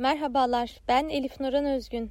Merhabalar, ben Elif Nuran Özgün.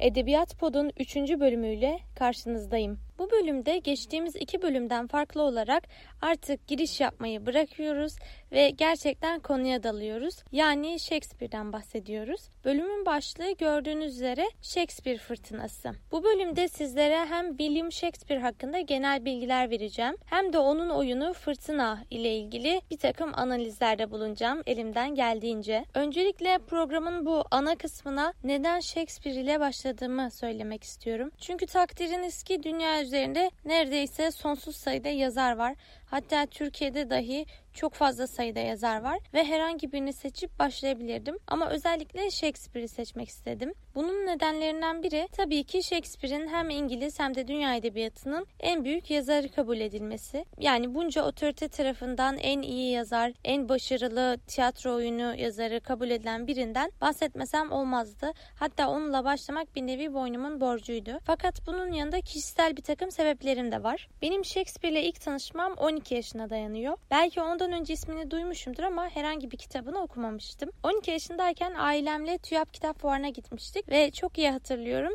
Edebiyat Pod'un 3. bölümüyle karşınızdayım. Bu bölümde geçtiğimiz iki bölümden farklı olarak artık giriş yapmayı bırakıyoruz ve gerçekten konuya dalıyoruz. Yani Shakespeare'den bahsediyoruz. Bölümün başlığı gördüğünüz üzere Shakespeare fırtınası. Bu bölümde sizlere hem William Shakespeare hakkında genel bilgiler vereceğim hem de onun oyunu Fırtına ile ilgili bir takım analizlerde bulunacağım elimden geldiğince. Öncelikle programın bu ana kısmına neden Shakespeare ile başladığımı söylemek istiyorum. Çünkü takdiriniz ki dünya üzerinde neredeyse sonsuz sayıda yazar var. Hatta Türkiye'de dahi çok fazla sayıda yazar var ve herhangi birini seçip başlayabilirdim. Ama özellikle Shakespeare'i seçmek istedim. Bunun nedenlerinden biri tabii ki Shakespeare'in hem İngiliz hem de dünya edebiyatının en büyük yazarı kabul edilmesi. Yani bunca otorite tarafından en iyi yazar, en başarılı tiyatro oyunu yazarı kabul edilen birinden bahsetmesem olmazdı. Hatta onunla başlamak bir nevi boynumun borcuydu. Fakat bunun yanında kişisel bir takım sebeplerim de var. Benim Shakespeare'le ilk tanışmam 12 yaşına dayanıyor. Belki ondan önce ismini duymuşumdur ama herhangi bir kitabını okumamıştım. 12 yaşındayken ailemle TÜYAP kitap fuarına gitmiştik ve çok iyi hatırlıyorum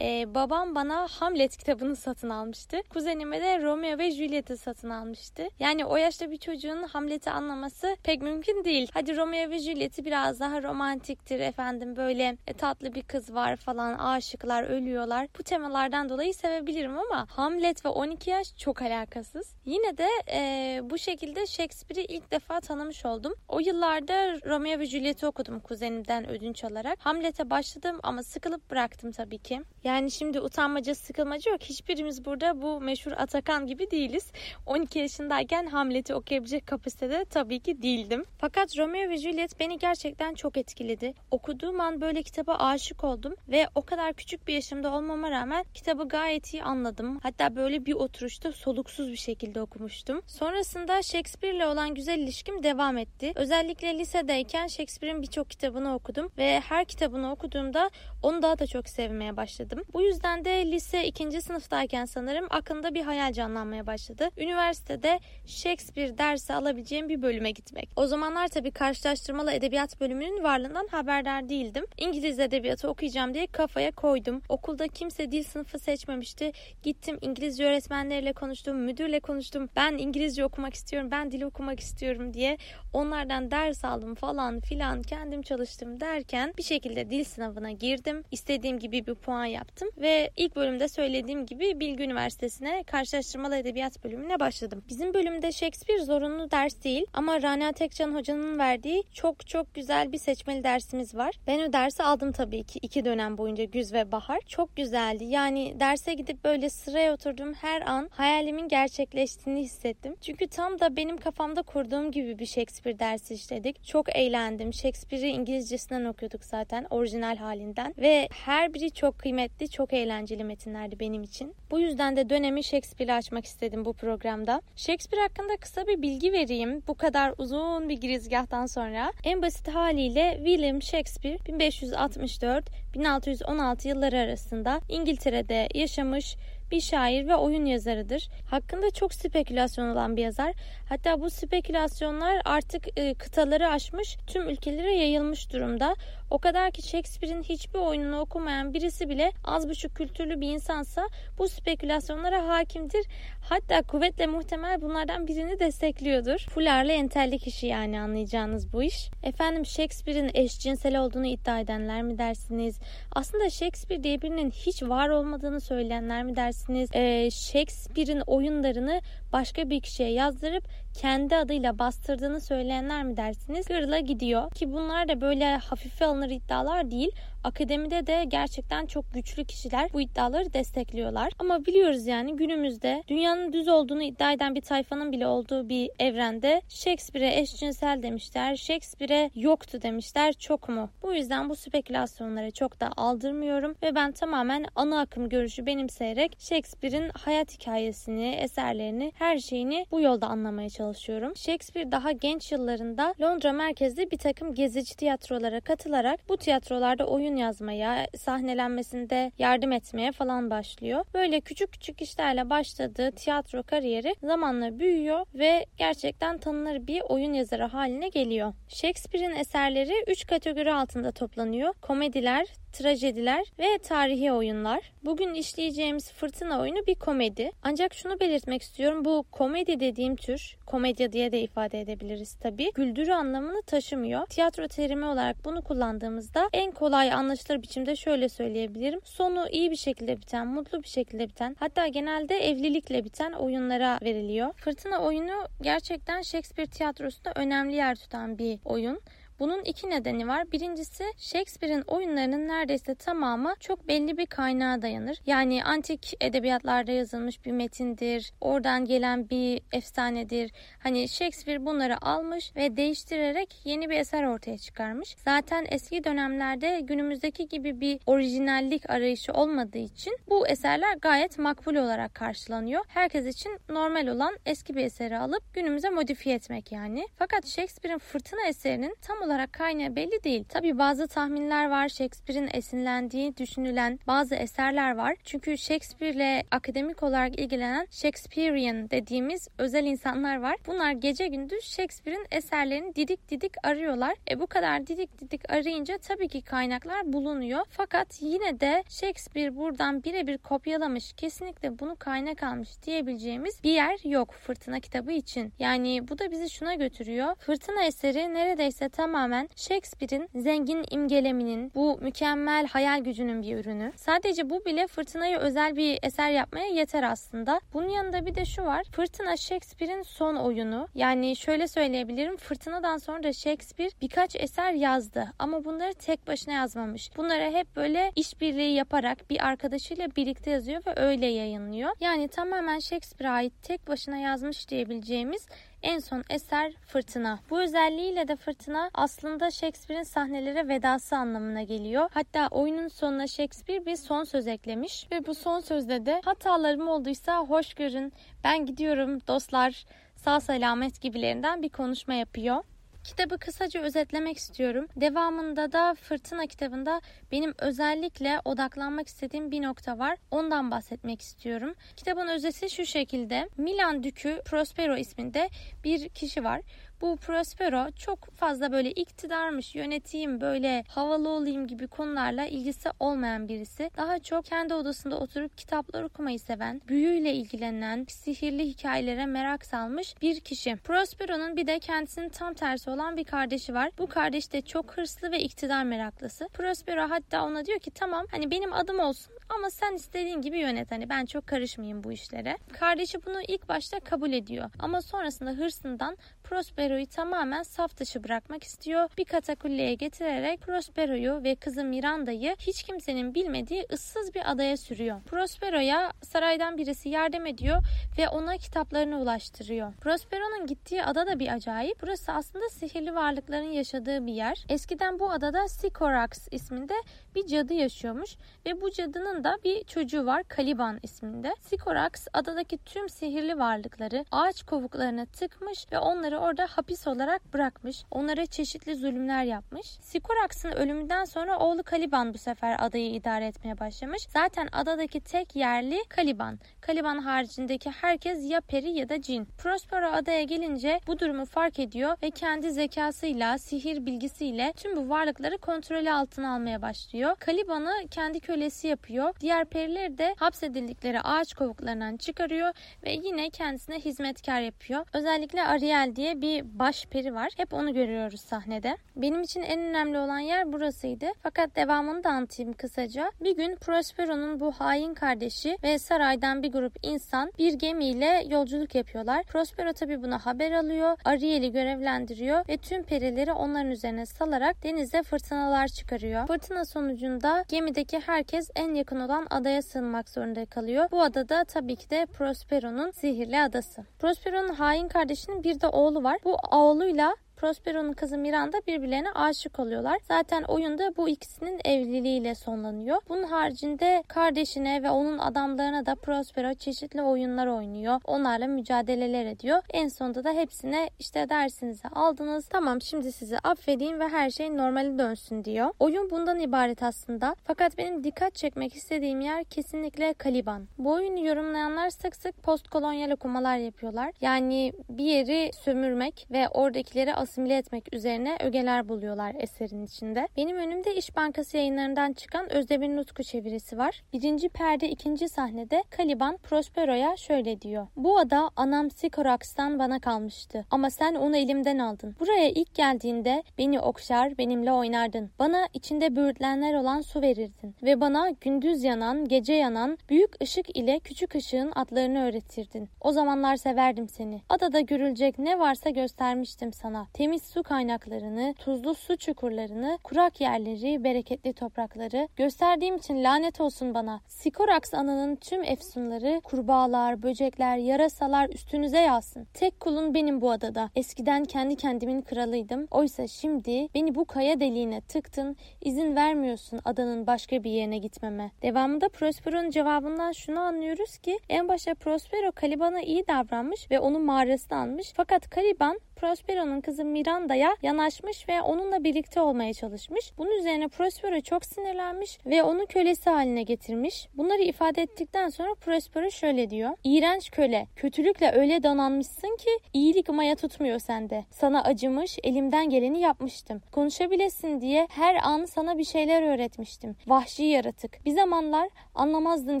ee, babam bana Hamlet kitabını satın almıştı. Kuzenime de Romeo ve Juliet'i satın almıştı. Yani o yaşta bir çocuğun Hamlet'i anlaması pek mümkün değil. Hadi Romeo ve Juliet'i biraz daha romantiktir efendim böyle e, tatlı bir kız var falan aşıklar ölüyorlar. Bu temalardan dolayı sevebilirim ama Hamlet ve 12 yaş çok alakasız. Yine de e, bu şekilde Shakespeare'i ilk defa tanımış oldum. O yıllarda Romeo ve Juliet'i okudum kuzenimden ödünç alarak. Hamlet'e başladım ama sıkılıp bıraktım tabii ki. Yani şimdi utanmaca sıkılmaca yok. Hiçbirimiz burada bu meşhur Atakan gibi değiliz. 12 yaşındayken Hamlet'i okuyabilecek kapasitede tabii ki değildim. Fakat Romeo ve Juliet beni gerçekten çok etkiledi. Okuduğum an böyle kitaba aşık oldum ve o kadar küçük bir yaşımda olmama rağmen kitabı gayet iyi anladım. Hatta böyle bir oturuşta soluksuz bir şekilde okumuştum. Sonrasında Shakespeare'le olan güzel ilişkim devam etti. Özellikle lisedeyken Shakespeare'in birçok kitabını okudum ve her kitabını okuduğumda onu daha da çok sevmeye başladım başladım. Bu yüzden de lise ikinci sınıftayken sanırım aklımda bir hayal canlanmaya başladı. Üniversitede Shakespeare dersi alabileceğim bir bölüme gitmek. O zamanlar tabii karşılaştırmalı edebiyat bölümünün varlığından haberdar değildim. İngiliz edebiyatı okuyacağım diye kafaya koydum. Okulda kimse dil sınıfı seçmemişti. Gittim İngilizce öğretmenleriyle konuştum, müdürle konuştum. Ben İngilizce okumak istiyorum, ben dil okumak istiyorum diye onlardan ders aldım falan filan kendim çalıştım derken bir şekilde dil sınavına girdim. İstediğim gibi bir puan yaptım ve ilk bölümde söylediğim gibi Bilgi Üniversitesi'ne karşılaştırmalı edebiyat bölümüne başladım. Bizim bölümde Shakespeare zorunlu ders değil ama Rana Tekcan hocanın verdiği çok çok güzel bir seçmeli dersimiz var. Ben o dersi aldım tabii ki iki dönem boyunca güz ve bahar. Çok güzeldi. Yani derse gidip böyle sıraya oturdum her an hayalimin gerçekleştiğini hissettim. Çünkü tam da benim kafamda kurduğum gibi bir Shakespeare dersi işledik. Çok eğlendim. Shakespeare'i İngilizcesinden okuyorduk zaten orijinal halinden ve her biri çok kıymetli keyifli, çok eğlenceli metinlerdi benim için. Bu yüzden de dönemi Shakespeare'le açmak istedim bu programda. Shakespeare hakkında kısa bir bilgi vereyim. Bu kadar uzun bir girizgahtan sonra. En basit haliyle William Shakespeare 1564-1616 yılları arasında İngiltere'de yaşamış bir şair ve oyun yazarıdır. Hakkında çok spekülasyon olan bir yazar. Hatta bu spekülasyonlar artık e, kıtaları aşmış, tüm ülkelere yayılmış durumda. O kadar ki Shakespeare'in hiçbir oyununu okumayan birisi bile az buçuk kültürlü bir insansa bu spekülasyonlara hakimdir. Hatta kuvvetle muhtemel bunlardan birini destekliyordur. Fularlı entelli kişi yani anlayacağınız bu iş. Efendim Shakespeare'in eşcinsel olduğunu iddia edenler mi dersiniz? Aslında Shakespeare diye birinin hiç var olmadığını söyleyenler mi dersiniz? Ee, Shakespeare'in oyunlarını başka bir kişiye yazdırıp kendi adıyla bastırdığını söyleyenler mi dersiniz? Gırla gidiyor ki bunlar da böyle hafife alınır iddialar değil. Akademide de gerçekten çok güçlü kişiler bu iddiaları destekliyorlar. Ama biliyoruz yani günümüzde dünyanın düz olduğunu iddia eden bir tayfanın bile olduğu bir evrende Shakespeare'e eşcinsel demişler, Shakespeare'e yoktu demişler, çok mu? Bu yüzden bu spekülasyonlara çok da aldırmıyorum ve ben tamamen ana akım görüşü benimseyerek Shakespeare'in hayat hikayesini, eserlerini, her şeyini bu yolda anlamaya çalışıyorum. Shakespeare daha genç yıllarında Londra merkezli bir takım gezici tiyatrolara katılarak bu tiyatrolarda oyun yazmaya, sahnelenmesinde yardım etmeye falan başlıyor. Böyle küçük küçük işlerle başladığı tiyatro kariyeri zamanla büyüyor ve gerçekten tanınır bir oyun yazarı haline geliyor. Shakespeare'in eserleri 3 kategori altında toplanıyor. Komediler, trajediler ve tarihi oyunlar. Bugün işleyeceğimiz Fırtına oyunu bir komedi. Ancak şunu belirtmek istiyorum. Bu komedi dediğim tür, komedya diye de ifade edebiliriz tabii. Güldürü anlamını taşımıyor. Tiyatro terimi olarak bunu kullandığımızda en kolay anlaşılır biçimde şöyle söyleyebilirim. Sonu iyi bir şekilde biten, mutlu bir şekilde biten, hatta genelde evlilikle biten oyunlara veriliyor. Fırtına oyunu gerçekten Shakespeare tiyatrosunda önemli yer tutan bir oyun. Bunun iki nedeni var. Birincisi Shakespeare'in oyunlarının neredeyse tamamı çok belli bir kaynağa dayanır. Yani antik edebiyatlarda yazılmış bir metindir. Oradan gelen bir efsanedir. Hani Shakespeare bunları almış ve değiştirerek yeni bir eser ortaya çıkarmış. Zaten eski dönemlerde günümüzdeki gibi bir orijinallik arayışı olmadığı için bu eserler gayet makbul olarak karşılanıyor. Herkes için normal olan eski bir eseri alıp günümüze modifiye etmek yani. Fakat Shakespeare'in Fırtına eserinin tam olarak kaynağı belli değil. Tabi bazı tahminler var. Shakespeare'in esinlendiği düşünülen bazı eserler var. Çünkü Shakespeare ile akademik olarak ilgilenen Shakespearean dediğimiz özel insanlar var. Bunlar gece gündüz Shakespeare'in eserlerini didik didik arıyorlar. E bu kadar didik didik arayınca tabii ki kaynaklar bulunuyor. Fakat yine de Shakespeare buradan birebir kopyalamış, kesinlikle bunu kaynak almış diyebileceğimiz bir yer yok Fırtına kitabı için. Yani bu da bizi şuna götürüyor. Fırtına eseri neredeyse tamam tamamen Shakespeare'in zengin imgeleminin, bu mükemmel hayal gücünün bir ürünü. Sadece bu bile Fırtına'ya özel bir eser yapmaya yeter aslında. Bunun yanında bir de şu var. Fırtına Shakespeare'in son oyunu. Yani şöyle söyleyebilirim. Fırtına'dan sonra Shakespeare birkaç eser yazdı ama bunları tek başına yazmamış. Bunları hep böyle işbirliği yaparak bir arkadaşıyla birlikte yazıyor ve öyle yayınlıyor. Yani tamamen Shakespeare'a ait tek başına yazmış diyebileceğimiz en son eser Fırtına. Bu özelliğiyle de Fırtına aslında Shakespeare'in sahnelere vedası anlamına geliyor. Hatta oyunun sonuna Shakespeare bir son söz eklemiş ve bu son sözde de hatalarım olduysa hoş görün ben gidiyorum dostlar sağ selamet gibilerinden bir konuşma yapıyor. Kitabı kısaca özetlemek istiyorum. Devamında da Fırtına kitabında benim özellikle odaklanmak istediğim bir nokta var. Ondan bahsetmek istiyorum. Kitabın özeti şu şekilde. Milan Dükü Prospero isminde bir kişi var. Bu Prospero çok fazla böyle iktidarmış, yöneteyim, böyle havalı olayım gibi konularla ilgisi olmayan birisi. Daha çok kendi odasında oturup kitaplar okumayı seven, büyüyle ilgilenen, sihirli hikayelere merak salmış bir kişi. Prospero'nun bir de kendisinin tam tersi olan bir kardeşi var. Bu kardeş de çok hırslı ve iktidar meraklısı. Prospero hatta ona diyor ki tamam hani benim adım olsun ama sen istediğin gibi yönet hani ben çok karışmayayım bu işlere. Kardeşi bunu ilk başta kabul ediyor ama sonrasında hırsından Prospero'yu tamamen saf dışı bırakmak istiyor. Bir katakulleye getirerek Prospero'yu ve kızı Miranda'yı hiç kimsenin bilmediği ıssız bir adaya sürüyor. Prospero'ya saraydan birisi yardım ediyor ve ona kitaplarını ulaştırıyor. Prospero'nun gittiği ada da bir acayip. Burası aslında sihirli varlıkların yaşadığı bir yer. Eskiden bu adada Sycorax isminde bir cadı yaşıyormuş ve bu cadının da bir çocuğu var Caliban isminde. Sycorax adadaki tüm sihirli varlıkları ağaç kovuklarına tıkmış ve onları orada hapis olarak bırakmış. Onlara çeşitli zulümler yapmış. Sycorax'ın ölümünden sonra oğlu Caliban bu sefer adayı idare etmeye başlamış. Zaten adadaki tek yerli Caliban. Caliban haricindeki herkes ya peri ya da cin. Prospero adaya gelince bu durumu fark ediyor ve kendi zekasıyla, sihir bilgisiyle tüm bu varlıkları kontrolü altına almaya başlıyor. Caliban'ı kendi kölesi yapıyor. Diğer perileri de hapsedildikleri ağaç kovuklarından çıkarıyor ve yine kendisine hizmetkar yapıyor. Özellikle Ariel diye bir baş peri var. Hep onu görüyoruz sahnede. Benim için en önemli olan yer burasıydı. Fakat devamını da anlatayım kısaca. Bir gün Prospero'nun bu hain kardeşi ve saraydan bir grup insan bir gemiyle yolculuk yapıyorlar. Prospero tabi buna haber alıyor. Ariel'i görevlendiriyor ve tüm perileri onların üzerine salarak denize fırtınalar çıkarıyor. Fırtına sonucunda gemideki herkes en yakın olan adaya sığınmak zorunda kalıyor. Bu adada tabii ki de Prospero'nun sihirli adası. Prospero'nun hain kardeşinin bir de oğlu var. Bu oğluyla Prospero'nun kızı Miranda birbirlerine aşık oluyorlar. Zaten oyunda bu ikisinin evliliğiyle sonlanıyor. Bunun haricinde kardeşine ve onun adamlarına da Prospero çeşitli oyunlar oynuyor. Onlarla mücadeleler ediyor. En sonunda da hepsine işte dersinizi aldınız. Tamam şimdi sizi affedeyim ve her şey normale dönsün diyor. Oyun bundan ibaret aslında. Fakat benim dikkat çekmek istediğim yer kesinlikle Kaliban. Bu oyunu yorumlayanlar sık sık postkolonyal okumalar yapıyorlar. Yani bir yeri sömürmek ve oradakileri asimile etmek üzerine ögeler buluyorlar eserin içinde. Benim önümde İş Bankası yayınlarından çıkan Özdemir Nutku çevirisi var. Birinci perde ikinci sahnede Kaliban Prospero'ya şöyle diyor. Bu ada anam Sikorax'tan bana kalmıştı ama sen onu elimden aldın. Buraya ilk geldiğinde beni okşar benimle oynardın. Bana içinde böğürtlenler olan su verirdin ve bana gündüz yanan gece yanan büyük ışık ile küçük ışığın adlarını öğretirdin. O zamanlar severdim seni. Adada görülecek ne varsa göstermiştim sana. Temiz su kaynaklarını, tuzlu su çukurlarını, kurak yerleri, bereketli toprakları gösterdiğim için lanet olsun bana. Sikorax ananın tüm efsunları, kurbağalar, böcekler, yarasalar üstünüze yağsın. Tek kulun benim bu adada. Eskiden kendi kendimin kralıydım. Oysa şimdi beni bu kaya deliğine tıktın. İzin vermiyorsun adanın başka bir yerine gitmeme. Devamında Prospero'nun cevabından şunu anlıyoruz ki en başta Prospero Caliban'a iyi davranmış ve onu mağarasına almış. Fakat Caliban Prospero'nun kızı Miranda'ya yanaşmış ve onunla birlikte olmaya çalışmış. Bunun üzerine Prospero çok sinirlenmiş ve onu kölesi haline getirmiş. Bunları ifade ettikten sonra Prospero şöyle diyor. İğrenç köle, kötülükle öyle donanmışsın ki iyilik maya tutmuyor sende. Sana acımış, elimden geleni yapmıştım. Konuşabilesin diye her an sana bir şeyler öğretmiştim. Vahşi yaratık. Bir zamanlar anlamazdın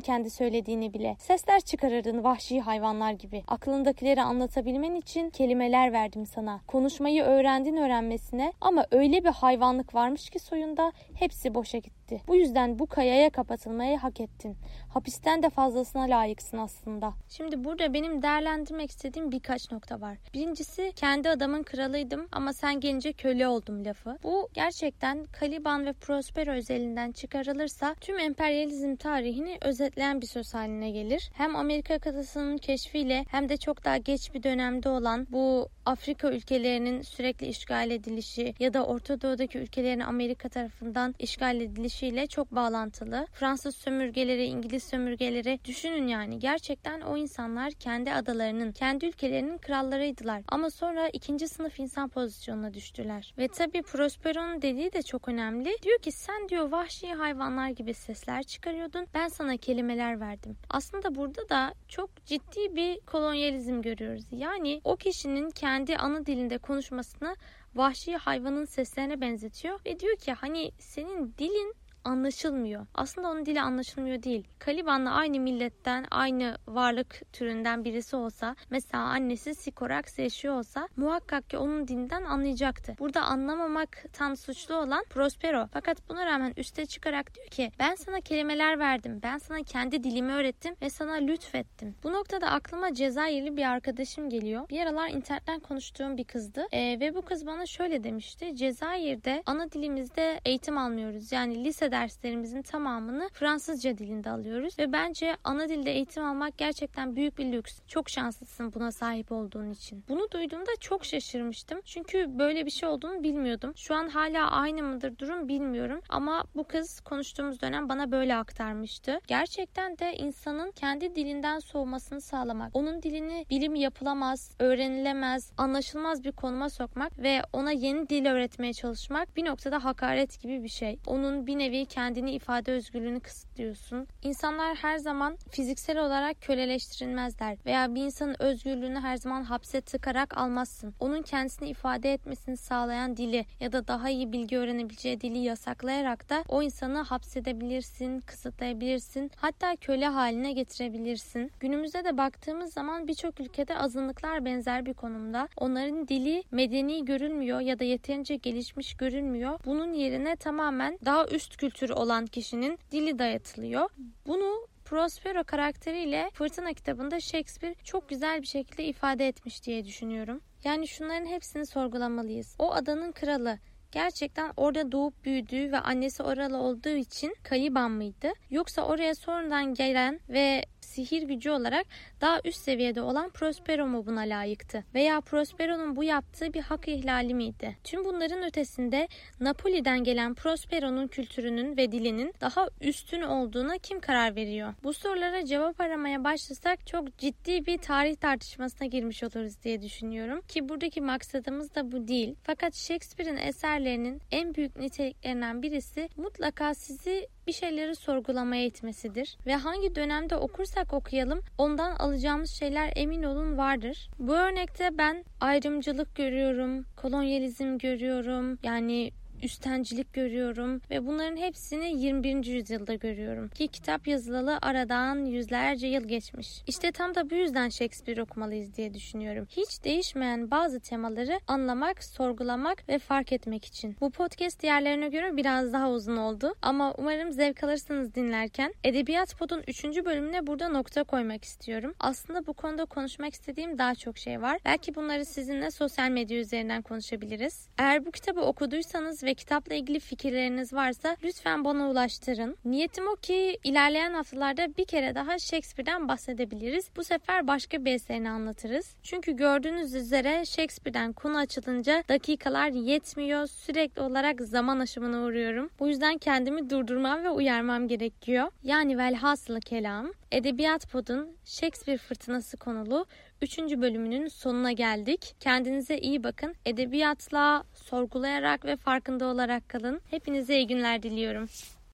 kendi söylediğini bile. Sesler çıkarırdın vahşi hayvanlar gibi. Aklındakileri anlatabilmen için kelimeler verdim sana. Konuşmayı öğrendin öğrenmesine ama öyle bir hayvanlık varmış ki soyunda hepsi boşa gitti. Bu yüzden bu kayaya kapatılmayı hak ettin. Hapisten de fazlasına layıksın aslında. Şimdi burada benim değerlendirmek istediğim birkaç nokta var. Birincisi kendi adamın kralıydım ama sen gelince köle oldum lafı. Bu gerçekten Caliban ve Prospero özelinden çıkarılırsa tüm emperyalizm tarihini özetleyen bir söz haline gelir. Hem Amerika kıtasının keşfiyle hem de çok daha geç bir dönemde olan bu Afrika ülkelerinin sürekli işgal edilişi ya da Orta Doğu'daki ülkelerin Amerika tarafından işgal edilişiyle çok bağlantılı. Fransız sömürgeleri, İngiliz sömürgeleri düşünün yani gerçekten o insanlar kendi adalarının, kendi ülkelerinin krallarıydılar. Ama sonra ikinci sınıf insan pozisyonuna düştüler. Ve tabii Prospero'nun dediği de çok önemli. Diyor ki sen diyor vahşi hayvanlar gibi sesler çıkarıyordun. Ben sana kelimeler verdim. Aslında burada da çok ciddi bir kolonyalizm görüyoruz. Yani o kişinin kendi ana dilinde konuşmasını vahşi hayvanın seslerine benzetiyor ve diyor ki hani senin dilin anlaşılmıyor. Aslında onun dili anlaşılmıyor değil. Kaliban'la aynı milletten, aynı varlık türünden birisi olsa, mesela annesi Sikorax yaşıyor olsa muhakkak ki onun dilinden anlayacaktı. Burada anlamamaktan suçlu olan Prospero. Fakat buna rağmen üste çıkarak diyor ki ben sana kelimeler verdim. Ben sana kendi dilimi öğrettim ve sana lütfettim. Bu noktada aklıma Cezayirli bir arkadaşım geliyor. Bir aralar internetten konuştuğum bir kızdı. Ee, ve bu kız bana şöyle demişti. Cezayir'de ana dilimizde eğitim almıyoruz. Yani lisede derslerimizin tamamını Fransızca dilinde alıyoruz ve bence ana dilde eğitim almak gerçekten büyük bir lüks. Çok şanslısın buna sahip olduğun için. Bunu duyduğumda çok şaşırmıştım. Çünkü böyle bir şey olduğunu bilmiyordum. Şu an hala aynı mıdır durum bilmiyorum ama bu kız konuştuğumuz dönem bana böyle aktarmıştı. Gerçekten de insanın kendi dilinden soğumasını sağlamak, onun dilini bilim yapılamaz, öğrenilemez, anlaşılmaz bir konuma sokmak ve ona yeni dil öğretmeye çalışmak bir noktada hakaret gibi bir şey. Onun bir nevi kendini ifade özgürlüğünü kısıtlıyorsun. İnsanlar her zaman fiziksel olarak köleleştirilmezler veya bir insanın özgürlüğünü her zaman hapse tıkarak almazsın. Onun kendisini ifade etmesini sağlayan dili ya da daha iyi bilgi öğrenebileceği dili yasaklayarak da o insanı hapsedebilirsin, kısıtlayabilirsin, hatta köle haline getirebilirsin. Günümüzde de baktığımız zaman birçok ülkede azınlıklar benzer bir konumda. Onların dili medeni görülmüyor ya da yeterince gelişmiş görülmüyor. Bunun yerine tamamen daha üst kültür olan kişinin dili dayatılıyor. Bunu Prospero karakteriyle Fırtına kitabında Shakespeare çok güzel bir şekilde ifade etmiş diye düşünüyorum. Yani şunların hepsini sorgulamalıyız. O adanın kralı gerçekten orada doğup büyüdüğü ve annesi oralı olduğu için Kaliban mıydı? Yoksa oraya sonradan gelen ve sihir gücü olarak daha üst seviyede olan Prospero mu buna layıktı? Veya Prospero'nun bu yaptığı bir hak ihlali miydi? Tüm bunların ötesinde Napoli'den gelen Prospero'nun kültürünün ve dilinin daha üstün olduğuna kim karar veriyor? Bu sorulara cevap aramaya başlasak çok ciddi bir tarih tartışmasına girmiş oluruz diye düşünüyorum. Ki buradaki maksadımız da bu değil. Fakat Shakespeare'in eserlerinin en büyük niteliklerinden birisi mutlaka sizi bir şeyleri sorgulamaya itmesidir. Ve hangi dönemde okursak okuyalım ondan alacağımız şeyler emin olun vardır. Bu örnekte ben ayrımcılık görüyorum, kolonyalizm görüyorum. Yani üstencilik görüyorum ve bunların hepsini 21. yüzyılda görüyorum. Ki kitap yazılalı aradan yüzlerce yıl geçmiş. İşte tam da bu yüzden Shakespeare okumalıyız diye düşünüyorum. Hiç değişmeyen bazı temaları anlamak, sorgulamak ve fark etmek için. Bu podcast diğerlerine göre biraz daha uzun oldu ama umarım zevk alırsınız dinlerken. Edebiyat Pod'un 3. bölümüne burada nokta koymak istiyorum. Aslında bu konuda konuşmak istediğim daha çok şey var. Belki bunları sizinle sosyal medya üzerinden konuşabiliriz. Eğer bu kitabı okuduysanız ve kitapla ilgili fikirleriniz varsa lütfen bana ulaştırın. Niyetim o ki ilerleyen haftalarda bir kere daha Shakespeare'den bahsedebiliriz. Bu sefer başka bir eserini anlatırız. Çünkü gördüğünüz üzere Shakespeare'den konu açılınca dakikalar yetmiyor. Sürekli olarak zaman aşımına uğruyorum. Bu yüzden kendimi durdurmam ve uyarmam gerekiyor. Yani velhasılı kelam Edebiyat Pod'un Shakespeare Fırtınası konulu 3. bölümünün sonuna geldik. Kendinize iyi bakın. Edebiyatla sorgulayarak ve farkında olarak kalın. Hepinize iyi günler diliyorum.